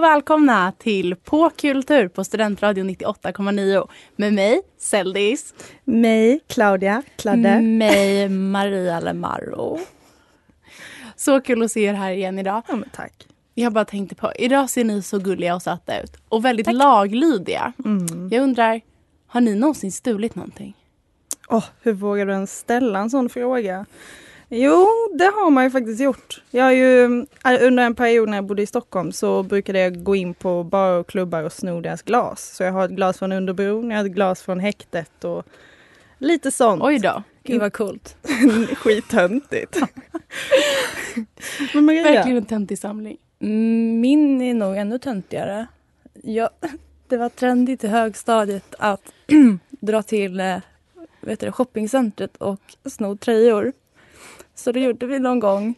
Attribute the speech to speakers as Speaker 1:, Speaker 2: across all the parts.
Speaker 1: Och välkomna till På kultur på Studentradion 98,9 med mig, Seldis.
Speaker 2: Mig, Claudia Kladde.
Speaker 1: Mig, Maria Lemaro. Så kul att se er här igen idag.
Speaker 2: Ja, tack.
Speaker 1: Jag bara tänkte på, idag ser ni så gulliga och söta ut. Och väldigt tack. laglydiga. Mm. Jag undrar, har ni någonsin stulit någonting?
Speaker 2: Oh, hur vågar du ens ställa en sån fråga? Jo, det har man ju faktiskt gjort. Jag har ju, äh, under en period när jag bodde i Stockholm så brukade jag gå in på barer och klubbar och sno deras glas. Så jag har ett glas från Underbron, jag har ett glas från häktet och lite sånt.
Speaker 1: Oj då. Gud vad coolt.
Speaker 2: Skittöntigt.
Speaker 1: Men Maria? Verkligen en töntig samling.
Speaker 3: Mm, min är nog ännu töntigare. Jag, det var trendigt i högstadiet att dra till eh, vet du, shoppingcentret och sno tröjor. Så det gjorde vi någon gång,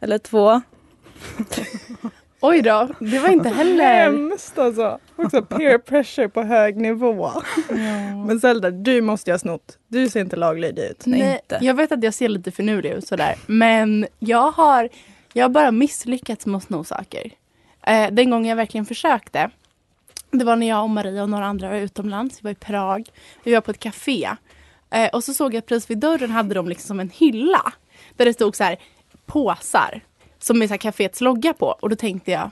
Speaker 3: eller två.
Speaker 1: Oj då, det var inte heller...
Speaker 2: Hemskt alltså. Också peer pressure på hög nivå. Ja. Men Zelda, du måste ju ha snott. Du ser inte laglydig ut.
Speaker 1: Nej, inte. jag vet att jag ser lite finurlig ut sådär. Men jag har, jag har bara misslyckats med att sno saker. Eh, den gången jag verkligen försökte, det var när jag och Maria och några andra var utomlands. Vi var i Prag. Vi var på ett café. Eh, och så såg jag precis vid dörren hade de liksom en hylla där det stod så här påsar som med kaféets logga på. Och då tänkte jag,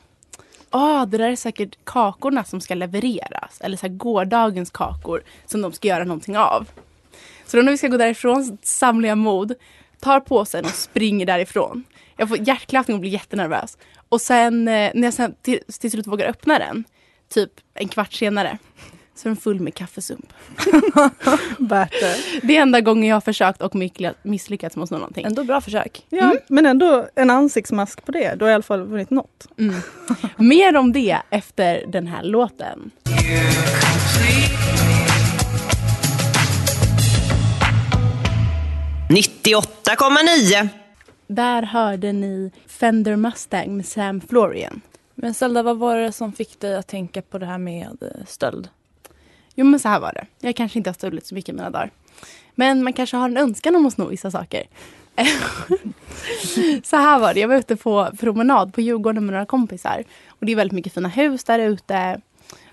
Speaker 1: ah, det där är säkert kakorna som ska levereras. Eller så här gårdagens kakor som de ska göra någonting av. Så då när vi ska gå därifrån samlar jag mod, tar påsen och springer därifrån. Jag får hjärtklappning och blir jättenervös. Och sen eh, när jag sen till, till slut vågar öppna den, typ en kvart senare, så är den full med kaffesump.
Speaker 2: Värt det.
Speaker 1: Det är enda gången jag har försökt och misslyckats med någonting.
Speaker 3: Ändå bra försök.
Speaker 2: Ja, mm. men ändå en ansiktsmask på det. Du har i alla fall vunnit något.
Speaker 1: Mm. Mer om det efter den här låten.
Speaker 4: –98,9.
Speaker 1: Där hörde ni Fender Mustang med Sam Florian.
Speaker 3: Men Zelda, vad var det som fick dig att tänka på det här med eh, stöld?
Speaker 1: Jo men så här var det. Jag kanske inte har stulit så mycket i mina dagar. Men man kanske har en önskan om att sno vissa saker. så här var det. Jag var ute på promenad på Djurgården med några kompisar. Och det är väldigt mycket fina hus där ute.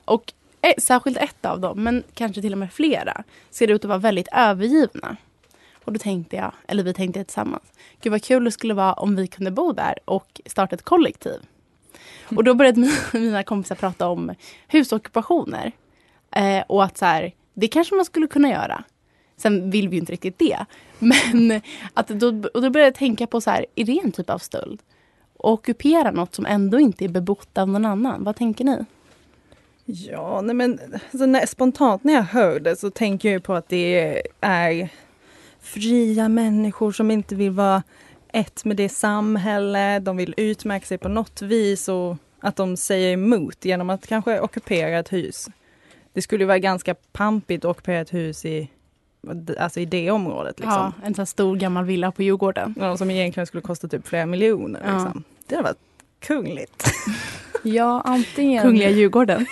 Speaker 1: Och eh, särskilt ett av dem, men kanske till och med flera, ser ut att vara väldigt övergivna. Och då tänkte jag, eller vi tänkte tillsammans, gud vad kul det skulle vara om vi kunde bo där och starta ett kollektiv. Och då började mina kompisar prata om husockupationer. Eh, och att så här, det kanske man skulle kunna göra. Sen vill vi ju inte riktigt det. Men att då, och då började jag tänka på så här, är det en typ av stöld? Och ockupera något som ändå inte är bebott av någon annan. Vad tänker ni?
Speaker 2: Ja, nej men alltså när, spontant när jag hör det så tänker jag på att det är fria människor som inte vill vara ett med det samhälle, de vill utmärka sig på något vis och att de säger emot genom att kanske ockupera ett hus det skulle vara ganska pampigt att ockupera ett hus i, alltså i det området. Liksom.
Speaker 1: Ja, en sån stor gammal villa på Djurgården.
Speaker 2: Ja, som egentligen skulle kosta typ flera miljoner. Ja. Liksom. Det hade varit kungligt.
Speaker 3: Ja, antingen...
Speaker 1: Kungliga Djurgården.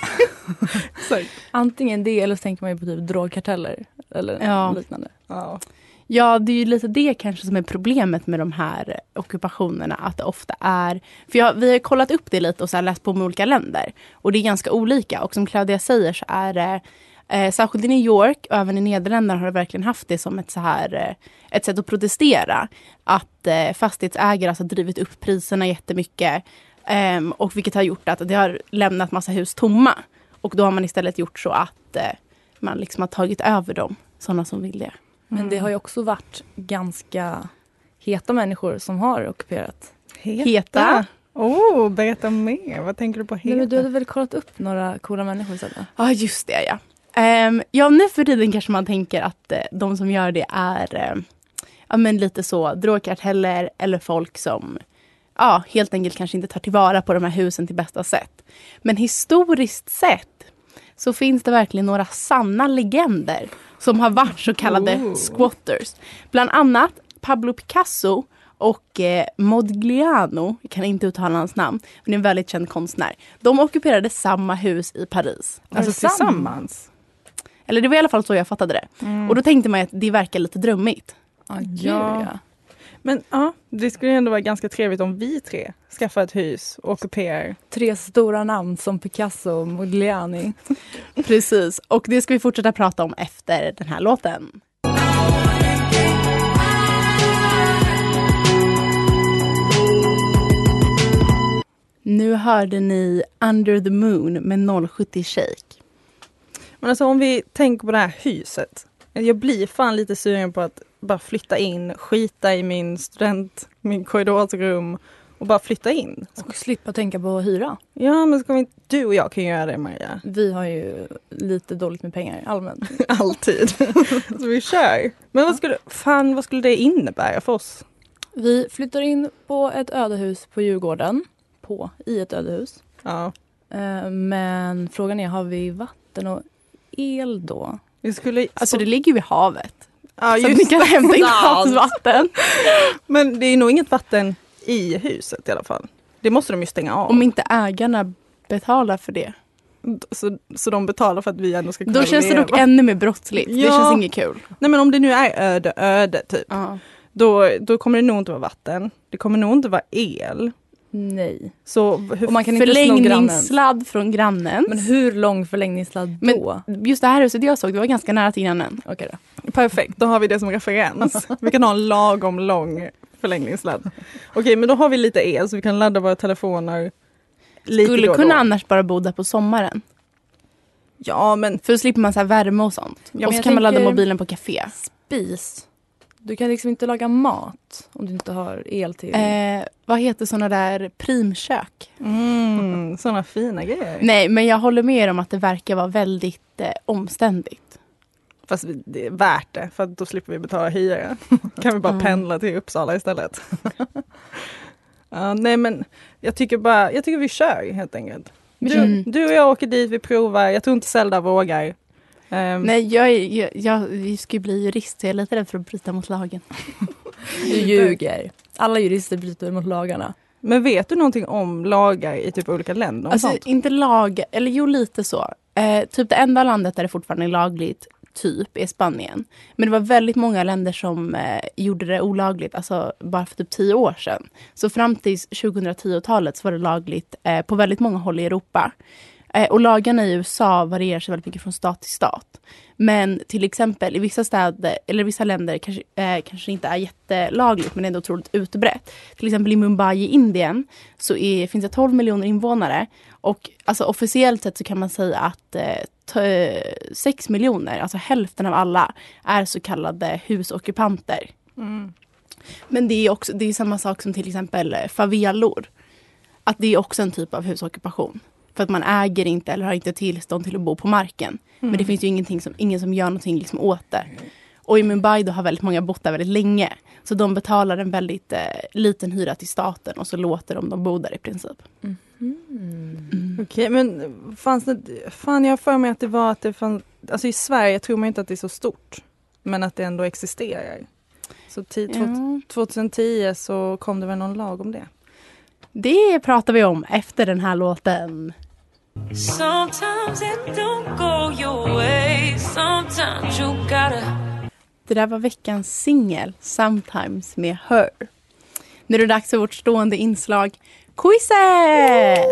Speaker 3: antingen det eller så tänker man ju på typ drogkarteller eller ja. liknande.
Speaker 1: Ja. Ja, det är ju lite det kanske som är problemet med de här ockupationerna. Att det ofta är... För jag, vi har kollat upp det lite och så läst på med olika länder. Och det är ganska olika. Och som Claudia säger så är det Eh, särskilt i New York och även i Nederländerna har det verkligen haft det som ett, så här, eh, ett sätt att protestera. Att eh, fastighetsägare alltså, har drivit upp priserna jättemycket. Eh, och vilket har gjort att det har lämnat massa hus tomma. Och då har man istället gjort så att eh, man liksom har tagit över dem, sådana som vill det.
Speaker 3: Men det har ju också varit ganska heta människor som har ockuperat.
Speaker 1: Heta? heta?
Speaker 2: Oh, berätta mer. Vad tänker du på heta?
Speaker 3: Nej, men du hade väl kollat upp några coola människor? Ja,
Speaker 1: ah, just det ja. Um, ja, nu för tiden kanske man tänker att uh, de som gör det är uh, ja, men lite så drogkarteller eller folk som ja, helt enkelt kanske inte tar tillvara på de här husen till bästa sätt. Men historiskt sett så finns det verkligen några sanna legender som har varit så kallade oh. squatters. Bland annat Pablo Picasso och eh, Modigliano, jag kan inte uttala hans namn, men är en väldigt känd konstnär. De ockuperade samma hus i Paris.
Speaker 2: Alltså tillsammans?
Speaker 1: Eller det var i alla fall så jag fattade det. Mm. Och då tänkte man att det verkar lite drömmigt.
Speaker 2: Ah, ja. Men ja, det skulle ändå vara ganska trevligt om vi tre skaffar ett hus och ockuperar.
Speaker 3: Tre stora namn som Picasso och Modigliani.
Speaker 1: Precis, och det ska vi fortsätta prata om efter den här låten. Nu hörde ni Under the Moon med 070 Shake.
Speaker 2: Men alltså om vi tänker på det här huset. Jag blir fan lite sugen på att bara flytta in, skita i min student, min korridorsrum och bara flytta in.
Speaker 3: Och slippa tänka på hyra.
Speaker 2: Ja men ska vi inte, du och jag kan göra det Maria.
Speaker 3: Vi har ju lite dåligt med pengar allmänt.
Speaker 2: Alltid. Så vi kör. Men vad skulle, fan vad skulle det innebära för oss?
Speaker 3: Vi flyttar in på ett ödehus på Djurgården. På, i ett ödehus.
Speaker 2: Ja.
Speaker 3: Eh, Men frågan är, har vi vatten och el då?
Speaker 2: Vi skulle,
Speaker 1: Alltså det ligger vid havet.
Speaker 2: Ja,
Speaker 1: Så att ni kan hämta in havsvatten.
Speaker 2: men det är nog inget vatten i huset i alla fall. Det måste de ju stänga av.
Speaker 1: Om inte ägarna betalar för det.
Speaker 2: Så, så de betalar för att vi ändå ska kunna
Speaker 1: Då känns det
Speaker 2: leva.
Speaker 1: dock ännu mer brottsligt. Det
Speaker 2: Ja.
Speaker 1: känns inget kul.
Speaker 2: Nej men om det nu är öde öde typ. Då, då kommer det nog inte vara vatten. Det kommer nog inte vara el.
Speaker 3: Nej.
Speaker 2: Så hur,
Speaker 3: Och man kan.
Speaker 1: Förlängningssladd från grannen.
Speaker 3: Men hur lång förlängningssladd
Speaker 1: Men
Speaker 3: då?
Speaker 1: just det här huset jag såg, det var ganska nära till grannen.
Speaker 3: Okej då.
Speaker 2: Perfekt, då har vi det som referens. Vi kan ha en lagom lång förlängningssladd. Okej men då har vi lite el så vi kan ladda våra telefoner. Lite
Speaker 1: Skulle
Speaker 2: då
Speaker 1: kunna
Speaker 2: då.
Speaker 1: annars bara bo där på sommaren.
Speaker 2: Ja men
Speaker 1: För då slipper man så här värme och sånt.
Speaker 3: men
Speaker 1: och så kan man ladda mobilen på café.
Speaker 3: Spis. Du kan liksom inte laga mat om du inte har el till.
Speaker 1: Eh, vad heter såna där primkök?
Speaker 2: mm, sådana fina grejer.
Speaker 1: Nej, men jag håller med om att det verkar vara väldigt eh, omständigt.
Speaker 2: Fast det är värt det för då slipper vi betala hyra. kan vi bara
Speaker 1: Mm.
Speaker 2: pendla till Uppsala istället. ja, nej men jag tycker bara, jag tycker vi kör helt enkelt. Du,
Speaker 1: Mm.
Speaker 2: du och jag åker dit, vi provar. Jag tror inte Zelda vågar. Ehm,
Speaker 1: Nej, jag, jag, jag, jag ska ju bli jurist så jag är lite rädd för att bryta mot lagen.
Speaker 3: du ljuger. Alla jurister bryter mot lagarna.
Speaker 2: Men vet du någonting om lagar i typ olika länder?
Speaker 1: Alltså
Speaker 2: sånt?
Speaker 1: inte lag, eller jo lite så. Eh, typ det enda landet där det fortfarande är lagligt, typ, är Spanien. Men det var väldigt många länder som eh, gjorde det olagligt, alltså bara för typ tio år sedan. Så fram till 2010-talet så var det lagligt eh, på väldigt många håll i Europa. Eh, och lagarna i USA varierar sig väldigt mycket från stat till stat. Men till exempel i vissa städer, eller vissa länder kanske, eh, kanske inte är jättelagligt men ändå otroligt utbrett. Till exempel i Mumbai i Indien så är, finns det 12 miljoner invånare. Och alltså, officiellt sett så kan man säga att eh, t- 6 miljoner, alltså hälften av alla, är så kallade husockupanter.
Speaker 2: Mm.
Speaker 1: Men det är också det är samma sak som till exempel eh, favelor. Att det är också en typ av husockupation. För att man äger inte eller har inte tillstånd till att bo på marken. Men det finns ju ingenting som, ingen som gör någonting liksom åt det. Och i Mumbai då har väldigt många bott där väldigt länge. Så de betalar en väldigt eh, liten hyra till staten och så låter de dem bo där i princip.
Speaker 2: Okej men fanns det, fan jag har för mig att det var att det fanns, alltså i Sverige tror man inte att det är så stort. Men att det ändå existerar. Så två- 2010 så kom det väl någon lag om det.
Speaker 1: Det pratar vi om efter den här låten. Det där var veckans singel, Sometimes med Her. Nu är det dags för vårt stående inslag, Quizet!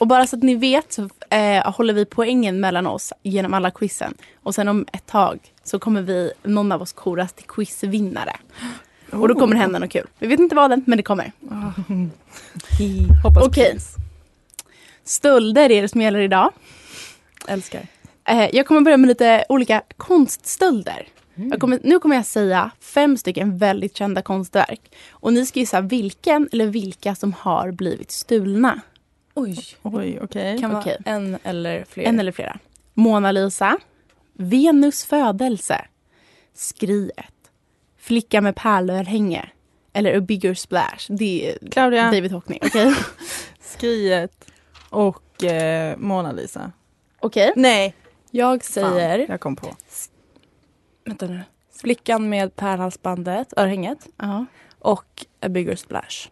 Speaker 1: Och bara så att ni vet så eh, håller vi poängen mellan oss genom alla quizen. Och sen om ett tag så kommer vi, någon av oss koras till quizvinnare. Och då kommer det hända något kul. Vi vet inte vad än, men det kommer.
Speaker 2: Hoppas
Speaker 1: Okej.
Speaker 2: pris.
Speaker 1: Stölder är det som gäller idag.
Speaker 3: Älskar.
Speaker 1: Eh, jag kommer börja med lite olika konststölder. Jag kommer, nu kommer jag säga fem stycken väldigt kända konstverk. Och ni ska gissa vilken eller vilka som har blivit stulna.
Speaker 3: Oj.
Speaker 2: Oj okej.
Speaker 3: Kan vara
Speaker 1: Okej.
Speaker 3: en eller fler.
Speaker 1: En eller flera. Mona Lisa. Venus födelse. Skriet. Flicka med pärlörhänge. Eller A bigger splash. Det är
Speaker 2: Claudia,
Speaker 1: David Hockney. Okej.
Speaker 2: Skriet och eh, Mona Lisa.
Speaker 1: Okej.
Speaker 2: Nej,
Speaker 3: Jag
Speaker 2: fan,
Speaker 3: säger,
Speaker 2: jag kom på.
Speaker 3: vänta nu. Flickan med pärlhalsbandet, örhänget
Speaker 1: Ja.
Speaker 3: och A bigger splash.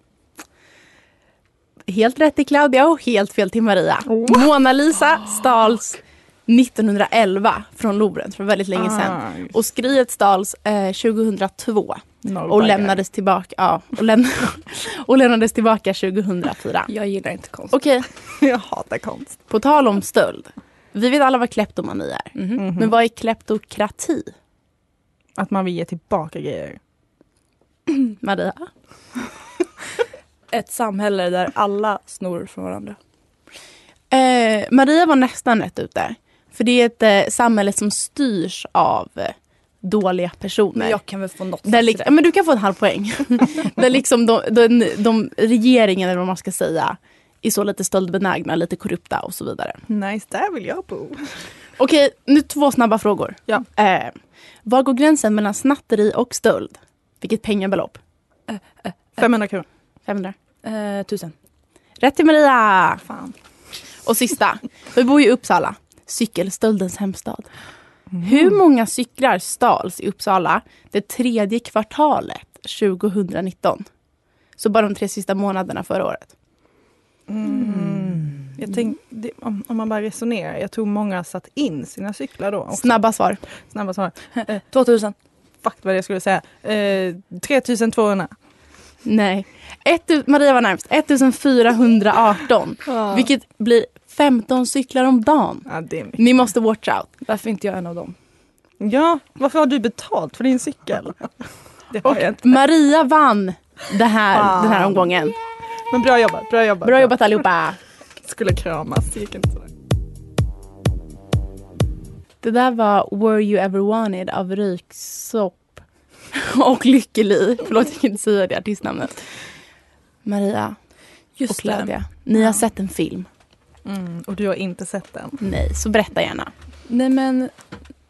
Speaker 1: Helt rätt till Claudia och helt fel till Maria. Mona Lisa stals 1911 från Louvren för väldigt länge sedan.
Speaker 2: Ah,
Speaker 1: Och skriet stals eh, 2002. Och lämnades tillbaka, ja, och, läm och lämnades tillbaka 2004.
Speaker 3: Jag gillar inte konst.
Speaker 1: Okej,
Speaker 2: Jag hatar konst.
Speaker 1: på tal om stöld. Vi vet alla vad kleptomani är.
Speaker 3: Mhm.
Speaker 1: Men vad är kleptokrati?
Speaker 2: Att man vill ge tillbaka grejer.
Speaker 1: Maria?
Speaker 3: Ett samhälle där alla snor från varandra.
Speaker 1: Eh, Maria var nästan rätt ute. För det är ett eh, samhälle som styrs av eh, dåliga personer.
Speaker 3: Men jag kan väl få något
Speaker 1: Där liksom, men du kan få en halv poäng. Där liksom de, de, de, regeringen, eller vad man ska säga, är så lite stöldbenägna, lite korrupta och så vidare.
Speaker 2: Nice, där vill jag bo.
Speaker 1: Okej, nu två snabba frågor.
Speaker 2: Ja.
Speaker 1: Eh, var går gränsen mellan snatteri och stöld? Vilket pengabelopp?
Speaker 2: 500 kronor.
Speaker 1: 500.
Speaker 3: Eh, tusen.
Speaker 1: Rätt till Maria!
Speaker 2: Fan.
Speaker 1: Och sista, vi bor i Uppsala, cykelstöldens hemstad. Hur många cyklar stals i Uppsala det tredje kvartalet 2019? Så bara de tre sista månaderna förra året.
Speaker 2: Mm. Jag tänk, det, om, om man bara resonerar, jag tror många satt in sina cyklar då. Också.
Speaker 1: Snabba svar.
Speaker 2: Snabba svar.
Speaker 3: 2000.
Speaker 2: Fuck vad jag skulle säga. Eh, 3200.
Speaker 1: Nej. Ett, Maria var närmst. 1418. Vilket blir 15 cyklar om dagen.
Speaker 2: Ja, det är mycket.
Speaker 1: Ni måste watch out.
Speaker 3: Varför inte jag en av dem?
Speaker 2: Ja, varför har du betalt för din cykel? Det har
Speaker 1: Och
Speaker 2: jag inte.
Speaker 1: Maria vann det här,
Speaker 2: Fan.
Speaker 1: den här omgången.
Speaker 2: Men bra jobbat, bra jobbat.
Speaker 1: Bra jobbat allihopa.
Speaker 2: Skulle kramas, det gick inte sådär.
Speaker 1: Det där var Were You Ever Wanted av Ryksopp och Lykkeli. Förlåt, jag kan inte säga det artistnamnet. Maria och
Speaker 3: Just det.
Speaker 1: Claudia, ni har sett en film.
Speaker 2: Mm, och du har inte sett den?
Speaker 1: Nej, så berätta gärna.
Speaker 3: Nej men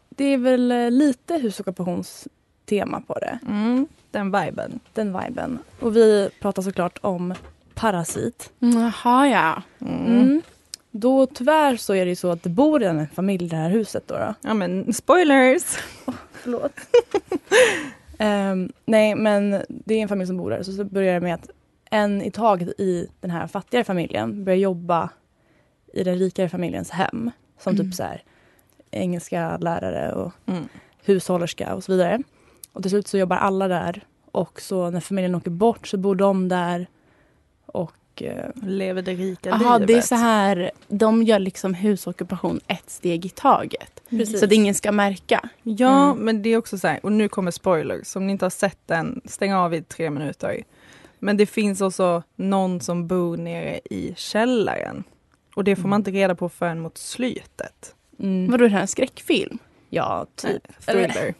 Speaker 3: det är väl eh, lite husockupationsstema på det.
Speaker 2: Mm, den viben.
Speaker 3: Den viben. Och vi pratar såklart om Parasit.
Speaker 1: Jaha, ja.
Speaker 3: Mm. Då tyvärr så är det ju så att det bor en familj i det här huset då. då.
Speaker 2: Ja men spoilers!
Speaker 3: Förlåt. Ehm, nej, men det är en familj som bor där. Så, så börjar det med att en i taget i den här fattigare familjen börjar jobba i den rikare familjens hem. Som typ så här engelska lärare och
Speaker 2: Mm.
Speaker 3: hushållerska och så vidare. Och till slut så jobbar alla där. Och så när familjen åker bort så bor de där. Och eh,
Speaker 2: Lever det rika
Speaker 1: Jaha,
Speaker 2: livet.
Speaker 1: det är så här. De gör liksom husockupation ett steg i taget. Så att ingen ska märka.
Speaker 2: Ja,
Speaker 3: Mm.
Speaker 2: men det är också så här, och nu kommer spoilers. Om ni inte har sett den, stäng av i tre minuter. Men det finns också någon som bor nere i källaren. Och det får man inte reda på förrän mot slutet.
Speaker 3: Mm,
Speaker 1: Vadå, är det här en skräckfilm?
Speaker 3: ja, typ.
Speaker 2: Thriller.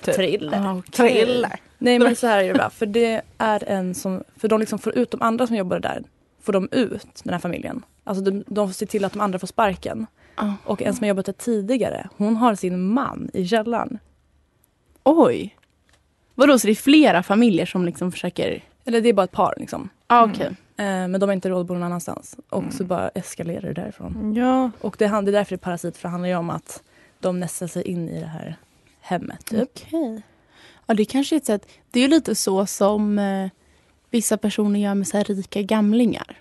Speaker 2: Typ.
Speaker 3: Thriller.
Speaker 1: Ah, okej.
Speaker 2: Thriller.
Speaker 3: Nej men så här är det bra. För det är en som, för de liksom får ut de andra som jobbar där, får de ut den här familjen. Alltså de, de ser till att de andra får sparken.
Speaker 1: Ah.
Speaker 3: Och en som har jobbat där tidigare, hon har sin man i källaren.
Speaker 1: Oj. Vadå, så det är flera familjer som liksom försöker...
Speaker 3: Eller det är bara ett par liksom.
Speaker 1: Ah, okej.
Speaker 3: Eh, men de har inte råd att bo någon annanstans. Och så bara eskalerar det därifrån.
Speaker 2: Ja,
Speaker 3: Och det, det är därför det är parasit, för det handlar ju om att de nästlar sig in i det här hemmet. Typ.
Speaker 1: Okej. Ja, det kanske är ett sätt. Det är ju lite så som eh, vissa personer gör med så rika gamlingar.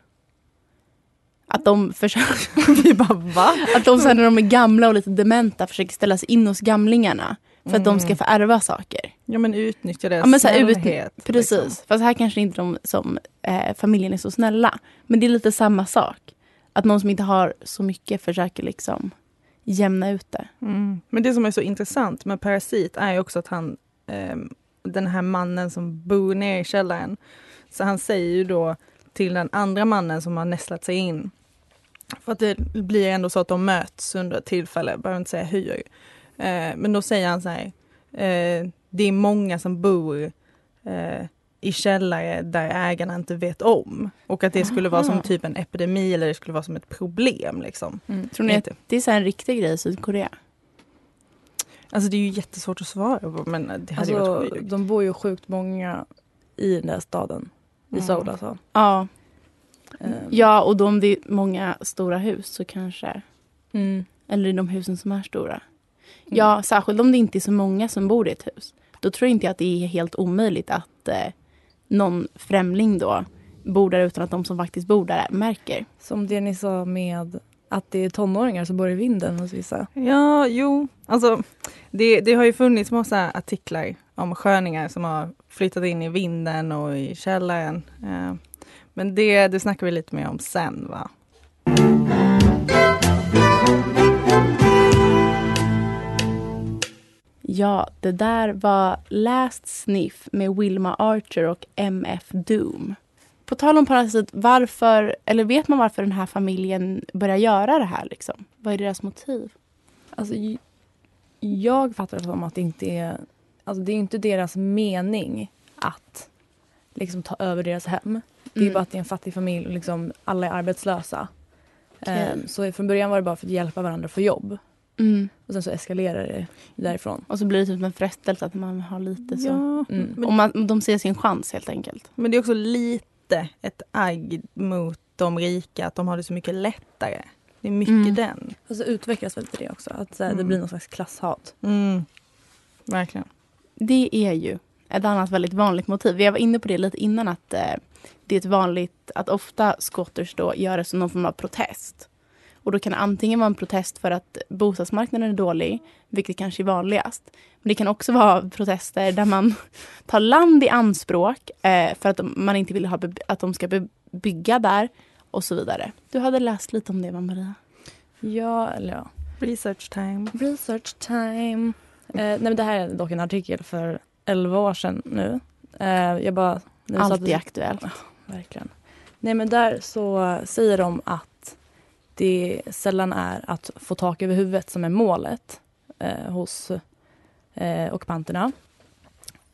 Speaker 1: Att de försöker...
Speaker 2: vi bara va?
Speaker 1: Att de sen när de är gamla och lite dementa försöker ställa sig in hos gamlingarna. För att de ska få ärva saker.
Speaker 2: Ja men utnyttja deras
Speaker 1: Ja, men så här, ut-
Speaker 2: snällhet.
Speaker 1: Precis.
Speaker 2: liksom.
Speaker 1: Fast här kanske inte de som eh, familjen är så snälla. Men det är lite samma sak. Att någon som inte har så mycket försöker liksom jämna ut det.
Speaker 2: Mm. Men det som är så intressant med Parasit är också att han, ehm, den här mannen som bor nere i källaren, så han säger ju då till den andra mannen som har nästlat sig in, för att det blir ändå så att de möts under ett tillfälle, behöver inte säga hur. Eh, men då säger han så här, eh, det är många som bor eh, i källare där ägarna inte vet om. Och att det skulle vara som typ en epidemi eller det skulle vara som ett problem. Liksom.
Speaker 1: Tror ni att
Speaker 2: Inte.
Speaker 1: det är så en riktig grej i Sydkorea?
Speaker 2: Alltså det är ju jättesvårt att svara på men det hade ju
Speaker 3: Alltså,
Speaker 2: varit sjukt.
Speaker 3: de bor ju sjukt många i den där staden. I
Speaker 2: Mm.
Speaker 3: Seoul alltså.
Speaker 1: Ja.
Speaker 3: Ehm,
Speaker 1: ja, och då om det är många stora hus så kanske.
Speaker 3: Mm.
Speaker 1: Eller i de husen som är stora. Ja, särskilt om det inte är så många som bor i ett hus. Då tror inte jag att det är helt omöjligt att eh, någon främling då bor där utan att de som faktiskt bor där märker.
Speaker 3: Som det ni sa med att det är tonåringar som bor i vinden hos vissa.
Speaker 2: Ja, jo. Alltså, det, det har ju funnits massa artiklar om sköningar som har flyttat in i vinden och i källaren. Eh, men det, det snackar vi lite mer om sen va?
Speaker 1: Ja, det där var Last Sniff med Wilma Archer och MF Doom. På tal om parasit, varför, eller vet man varför den här familjen börjar göra det här? Liksom? Vad är deras motiv?
Speaker 3: Alltså, jag fattar det som att det inte är... Alltså det är inte deras mening att liksom ta över deras hem. Det är
Speaker 1: Mm.
Speaker 3: bara att det är en fattig familj och liksom alla är arbetslösa.
Speaker 1: Okej.
Speaker 3: Ehm, så från början var det bara för att hjälpa varandra att få jobb.
Speaker 1: Mm.
Speaker 3: Och sen så eskalerar det därifrån.
Speaker 1: Och så blir det typ en frestelse att man har lite så.
Speaker 2: Ja,
Speaker 3: Mm.
Speaker 2: men,
Speaker 1: Och man, de ser sin chans helt enkelt.
Speaker 2: men det är också lite ett agg mot de rika att de har det så mycket lättare. Det är mycket
Speaker 1: Mm.
Speaker 2: den.
Speaker 3: Och så utvecklas väl till det också. Att så här, det
Speaker 2: Mm.
Speaker 3: blir någon slags klasshat.
Speaker 2: Mm. Verkligen.
Speaker 1: Det är ju ett annat väldigt vanligt motiv. Jag var inne på det lite innan att eh, det är ett vanligt att ofta squatters då gör det som någon form av protest. Och då kan det antingen vara en protest för att bostadsmarknaden är dålig, vilket kanske är vanligast. Men det kan också vara protester där man tar land i anspråk eh, för att de, man inte vill ha att de ska bygga där och så vidare. Du hade läst lite om det, va, Maria?
Speaker 3: Ja, eller ja.
Speaker 2: Research time.
Speaker 3: Research time. Eh, nej men det här är dock en artikel för 11 år sedan nu. Eh, jag bara... vi satt-
Speaker 1: Alltid aktuellt.
Speaker 3: Verkligen. Nej men där så säger de att det sällan är att få tak över huvudet som är målet eh, hos eh, ockupanterna.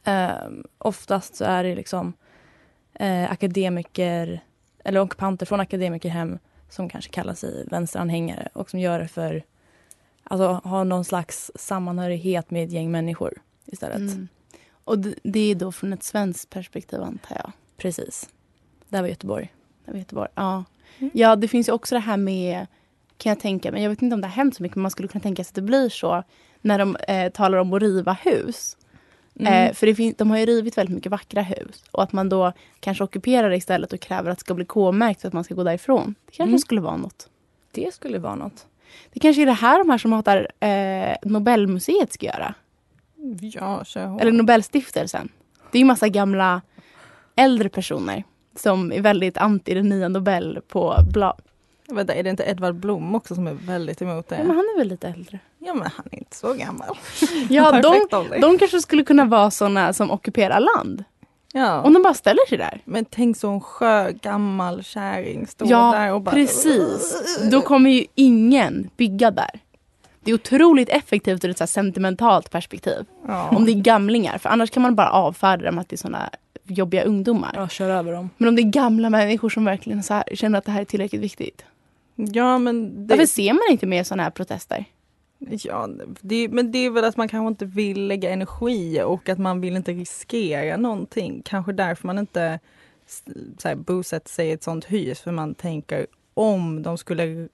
Speaker 3: Eh, oftast så är det liksom eh, akademiker eller ockupanter från akademikerhem som kanske kallar sig vänsteranhängare och som gör det för alltså har någon slags sammanhörighet med ett gäng människor istället.
Speaker 1: Mm. Och det, det är då från ett svenskt perspektiv antar jag.
Speaker 3: Precis. Det här var Göteborg.
Speaker 1: Vet var. Ja.
Speaker 2: Mm.
Speaker 1: ja, det finns ju också det här med, kan jag tänka mig, jag vet inte om det har hänt så mycket, men man skulle kunna tänka sig att det blir så när de eh, talar om att riva hus.
Speaker 3: Mm.
Speaker 1: Eh, för det de har ju rivit väldigt mycket vackra hus. Och att man då kanske ockuperar det istället och kräver att det ska bli K-märkt för att man ska gå därifrån. Det kanske
Speaker 3: Mm.
Speaker 1: skulle vara något.
Speaker 3: Det skulle vara något.
Speaker 1: Det kanske är det här de här som hatar eh, Nobelmuseet ska göra.
Speaker 2: Ja.
Speaker 1: Eller Nobelstiftelsen. Det är ju massa gamla äldre personer som är väldigt anti den nya Nobel på blad.
Speaker 2: Vänta, är det inte Edvard Blom också som är väldigt emot det?
Speaker 1: Ja, men han är väl lite äldre.
Speaker 2: Ja, men han är inte så gammal.
Speaker 1: Ja, de, de kanske skulle kunna vara såna som ockuperar land.
Speaker 2: Ja.
Speaker 1: Om de bara ställer sig där.
Speaker 2: Men tänk så en skör gammal kärring står
Speaker 1: Ja,
Speaker 2: där och bara...
Speaker 1: precis. Då kommer ju ingen bygga där. Det är otroligt effektivt ur ett så sentimentalt perspektiv.
Speaker 2: Ja.
Speaker 1: Om det är gamlingar, för annars kan man bara avfärda dem att det är såna jobbiga ungdomar.
Speaker 3: Ja, kör över dem.
Speaker 1: Men om det är gamla människor som verkligen så här, känner att det här är tillräckligt viktigt.
Speaker 2: ja, men det,
Speaker 1: Varför ser man inte mer såna här protester?
Speaker 2: ja, det, men det är väl att man kanske inte vill lägga energi och att man vill inte riskera någonting. Kanske därför man inte så här, bosätter sig i ett sånt hus. För man tänker om de skulle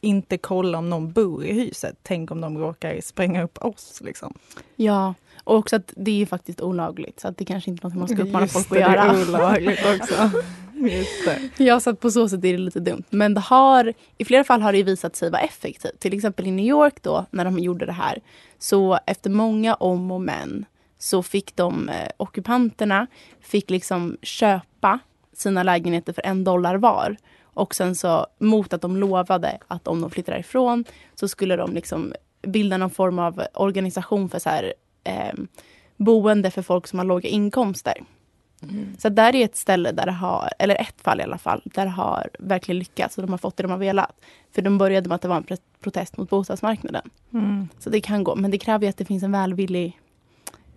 Speaker 2: inte kolla om någon bor i huset. Tänk om de råkar spränga upp oss. Liksom.
Speaker 1: Ja, och också att det är ju faktiskt olagligt. Så att det kanske inte är något man ska uppmana
Speaker 2: Just
Speaker 1: folk
Speaker 2: det,
Speaker 1: att
Speaker 2: det är
Speaker 1: göra.
Speaker 2: olagligt också. Just det.
Speaker 1: Ja, så att på så sätt är det lite dumt. Men det har, i flera fall har det visat sig vara effektivt. Till exempel i New York då, när de gjorde det här. Så efter många om och men så fick de, eh, ockupanterna, fick liksom köpa sina lägenheter för en dollar var. Och sen så mot att de lovade att om de flyttar ifrån så skulle de liksom bilda någon form av organisation för så här, eh, boende för folk som har låga inkomster. Så där är ett ställe där det har, eller ett fall i alla fall, där det har verkligen lyckats och de har fått det de har velat. För de började med att det var en protest mot bostadsmarknaden.
Speaker 2: Mm.
Speaker 1: Så det kan gå, men det kräver ju att det finns en välvillig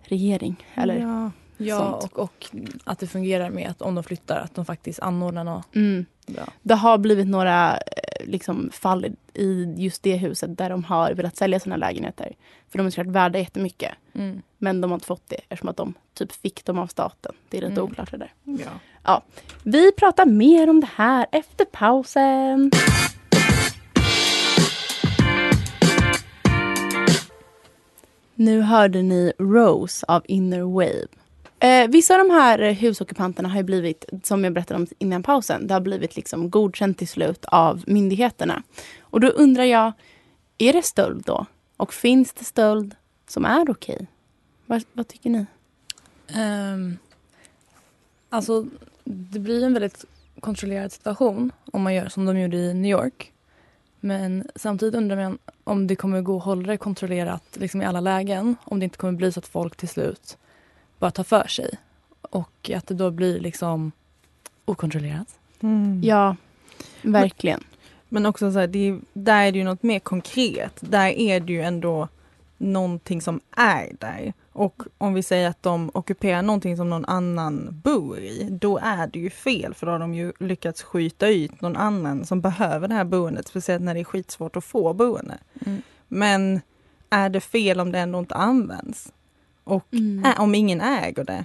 Speaker 1: regering. Eller?
Speaker 2: Ja.
Speaker 3: Ja, och, och att det fungerar med att om de flyttar att de faktiskt anordnar något
Speaker 1: Mm.
Speaker 3: bra.
Speaker 1: Det har blivit några eh, liksom, fall i just det huset där de har velat sälja sina lägenheter. För de är såklart värda jättemycket.
Speaker 3: Mm.
Speaker 1: Men de har inte fått det eftersom att de typ fick dem av staten. Det är lite
Speaker 3: Mm.
Speaker 1: oklart det där.
Speaker 2: Ja.
Speaker 1: Vi pratar mer om det här efter pausen. Nu hörde ni Rose av Inner Wave. Eh, vissa av de här husockupanterna har ju blivit, som jag berättade om innan pausen, det har blivit liksom godkänt till slut av myndigheterna. Och då undrar jag, är det stöld då? Och finns det stöld som är okej? Vad, vad tycker ni?
Speaker 3: Um, Alltså, det blir en väldigt kontrollerad situation om man gör som de gjorde i New York. Men samtidigt undrar man om det kommer gå att hålla det kontrollerat liksom i alla lägen. Om det inte kommer bli så att folk till slut bara tar för sig. Och att det då blir liksom okontrollerat.
Speaker 2: Mm.
Speaker 1: Ja, verkligen.
Speaker 2: Men också så här, det är, där är det ju något mer konkret. Där är det ju ändå någonting som är där. Och om vi säger att de ockuperar någonting som någon annan bor i, då är det ju fel för då har de ju lyckats skjuta ut någon annan som behöver det här boendet, speciellt när det är skitsvårt att få boende.
Speaker 3: Mm.
Speaker 2: Men är det fel om det ändå inte används? Och
Speaker 1: Mm.
Speaker 2: ä- om ingen äger det,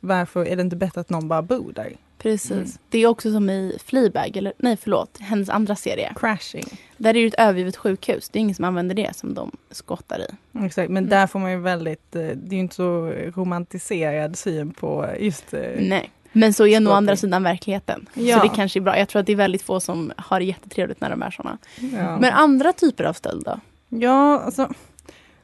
Speaker 2: varför är det inte bättre att någon bara bor där?
Speaker 1: Precis.
Speaker 2: Mm.
Speaker 1: Det är också som i Fleabag, eller nej förlåt, hennes andra serie.
Speaker 2: Crashing.
Speaker 1: Där är det ju ett övergivet sjukhus. Det är ingen som använder det som de skottar i.
Speaker 2: Exakt, men där får man ju väldigt, eh, det är ju inte så romantiserad syn på just... eh,
Speaker 1: Nej. Men så är nog andra sidan verkligheten.
Speaker 2: Ja.
Speaker 1: Så det kanske är bra. Jag tror att det är väldigt få som har det jättetrevligt när de är såna.
Speaker 2: Ja.
Speaker 1: Men andra typer av stöld då?
Speaker 2: ja, alltså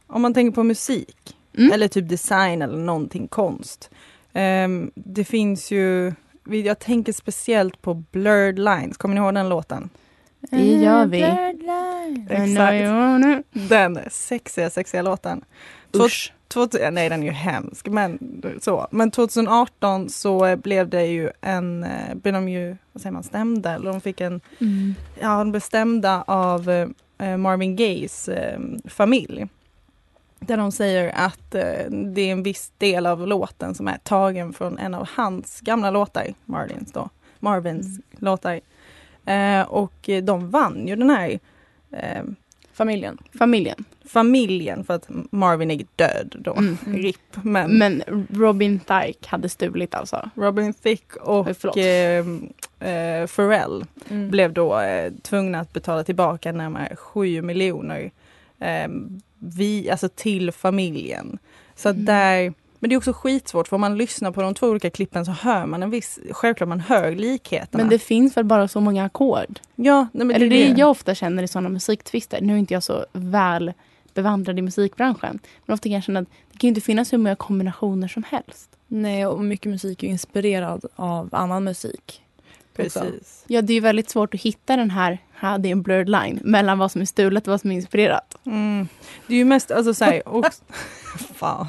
Speaker 2: om man tänker på musik
Speaker 1: Mm.
Speaker 2: eller typ design eller någonting konst. Ehm, det finns ju, jag tänker speciellt på Blurred Lines, kommer ni ihåg den låten?
Speaker 1: Det gör vi.
Speaker 2: Exakt. Den sexiga, sexiga låten. Två-
Speaker 1: Usch.
Speaker 2: 2000, nej den är ju hemsk men så. Men 2018 så eh, blev det ju en, eh, blev de ju, vad säger man, stämda eller de fick en,
Speaker 1: Mm.
Speaker 2: ja de blev stämda av eh, Marvin Gayes eh, familj. Där de säger att eh, det är en viss del av låten som är tagen från en av hans gamla låtar, Marvins då, Marvins låtar. Eh, och de vann ju den här eh,
Speaker 3: Familjen.
Speaker 1: Familjen.
Speaker 2: familjen för att Marvin är död då,
Speaker 1: Mm.
Speaker 2: RIP. Men,
Speaker 1: Men Robin Thicke hade stulit alltså.
Speaker 2: Robin Thicke och eh, eh, Pharrell
Speaker 3: Mm.
Speaker 2: blev då eh, tvungna att betala tillbaka närmare 7 miljoner eh, vi, alltså till familjen. Så att
Speaker 1: Mm.
Speaker 2: där, men det är också skitsvårt för om man lyssnar på de två olika klippen så hör man en viss, självklart man hör likheterna.
Speaker 1: Men det finns väl bara så många ackord?
Speaker 2: ja, nej, men
Speaker 1: Eller
Speaker 2: det, är
Speaker 1: det jag ofta känner i sådana musiktvister. Nu är inte jag så väl bevandrad i musikbranschen. Men ofta kan jag känna att det kan inte finnas hur många kombinationer som helst.
Speaker 3: Nej, och mycket musik är inspirerad av annan musik. Också.
Speaker 2: Precis.
Speaker 1: Ja, det är ju väldigt svårt att hitta den här, här det är en blurred line, mellan vad som är stulet och vad som är inspirerat.
Speaker 2: Mm. Det är ju mest, alltså såhär, och, fan.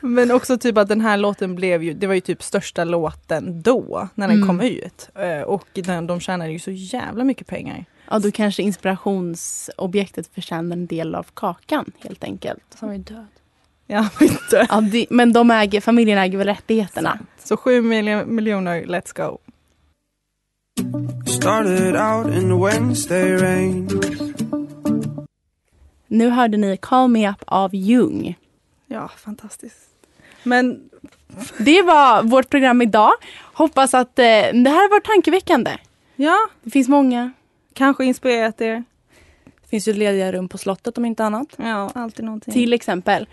Speaker 2: Men också typ att den här låten blev ju, det var ju typ största låten då, när den
Speaker 1: Mm.
Speaker 2: kom ut. Eh, Och den, de tjänade ju så jävla mycket pengar.
Speaker 1: Ja, då kanske inspirationsobjektet förtjänar en del av kakan helt enkelt.
Speaker 3: Som är död.
Speaker 2: Ja, inte.
Speaker 1: Ja, det, men de äger, familjen äger väl rättigheterna?
Speaker 2: Så sju miljo- miljoner, let's go.
Speaker 1: Nu hörde ni Call Me Up av Jung.
Speaker 2: Ja, fantastiskt. Men
Speaker 1: Det var vårt program idag. Hoppas att eh, det här var tankeväckande.
Speaker 2: ja,
Speaker 1: Det finns många.
Speaker 2: kanske inspirerat er.
Speaker 3: Det finns ju lediga rum på slottet om inte annat.
Speaker 2: Ja, alltid någonting.
Speaker 1: Till exempel.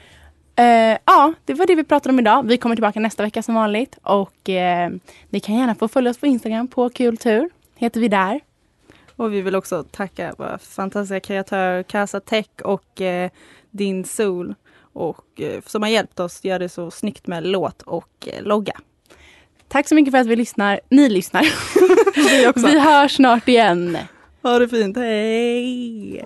Speaker 1: Eh, ja, det var det vi pratade om idag. Vi kommer tillbaka nästa vecka som vanligt. Och eh, ni kan gärna få följa oss på Instagram på Kultur. Heter vi där.
Speaker 2: Och vi vill också tacka våra fantastiska kreatörer Casa Tech och eh, Din Sol och, eh, som har hjälpt oss göra det så snyggt med låt och eh, logga.
Speaker 1: Tack så mycket för att vi lyssnar. Ni lyssnar.
Speaker 2: Vi också.
Speaker 1: Vi hörs snart igen.
Speaker 2: Ha det fint, hej!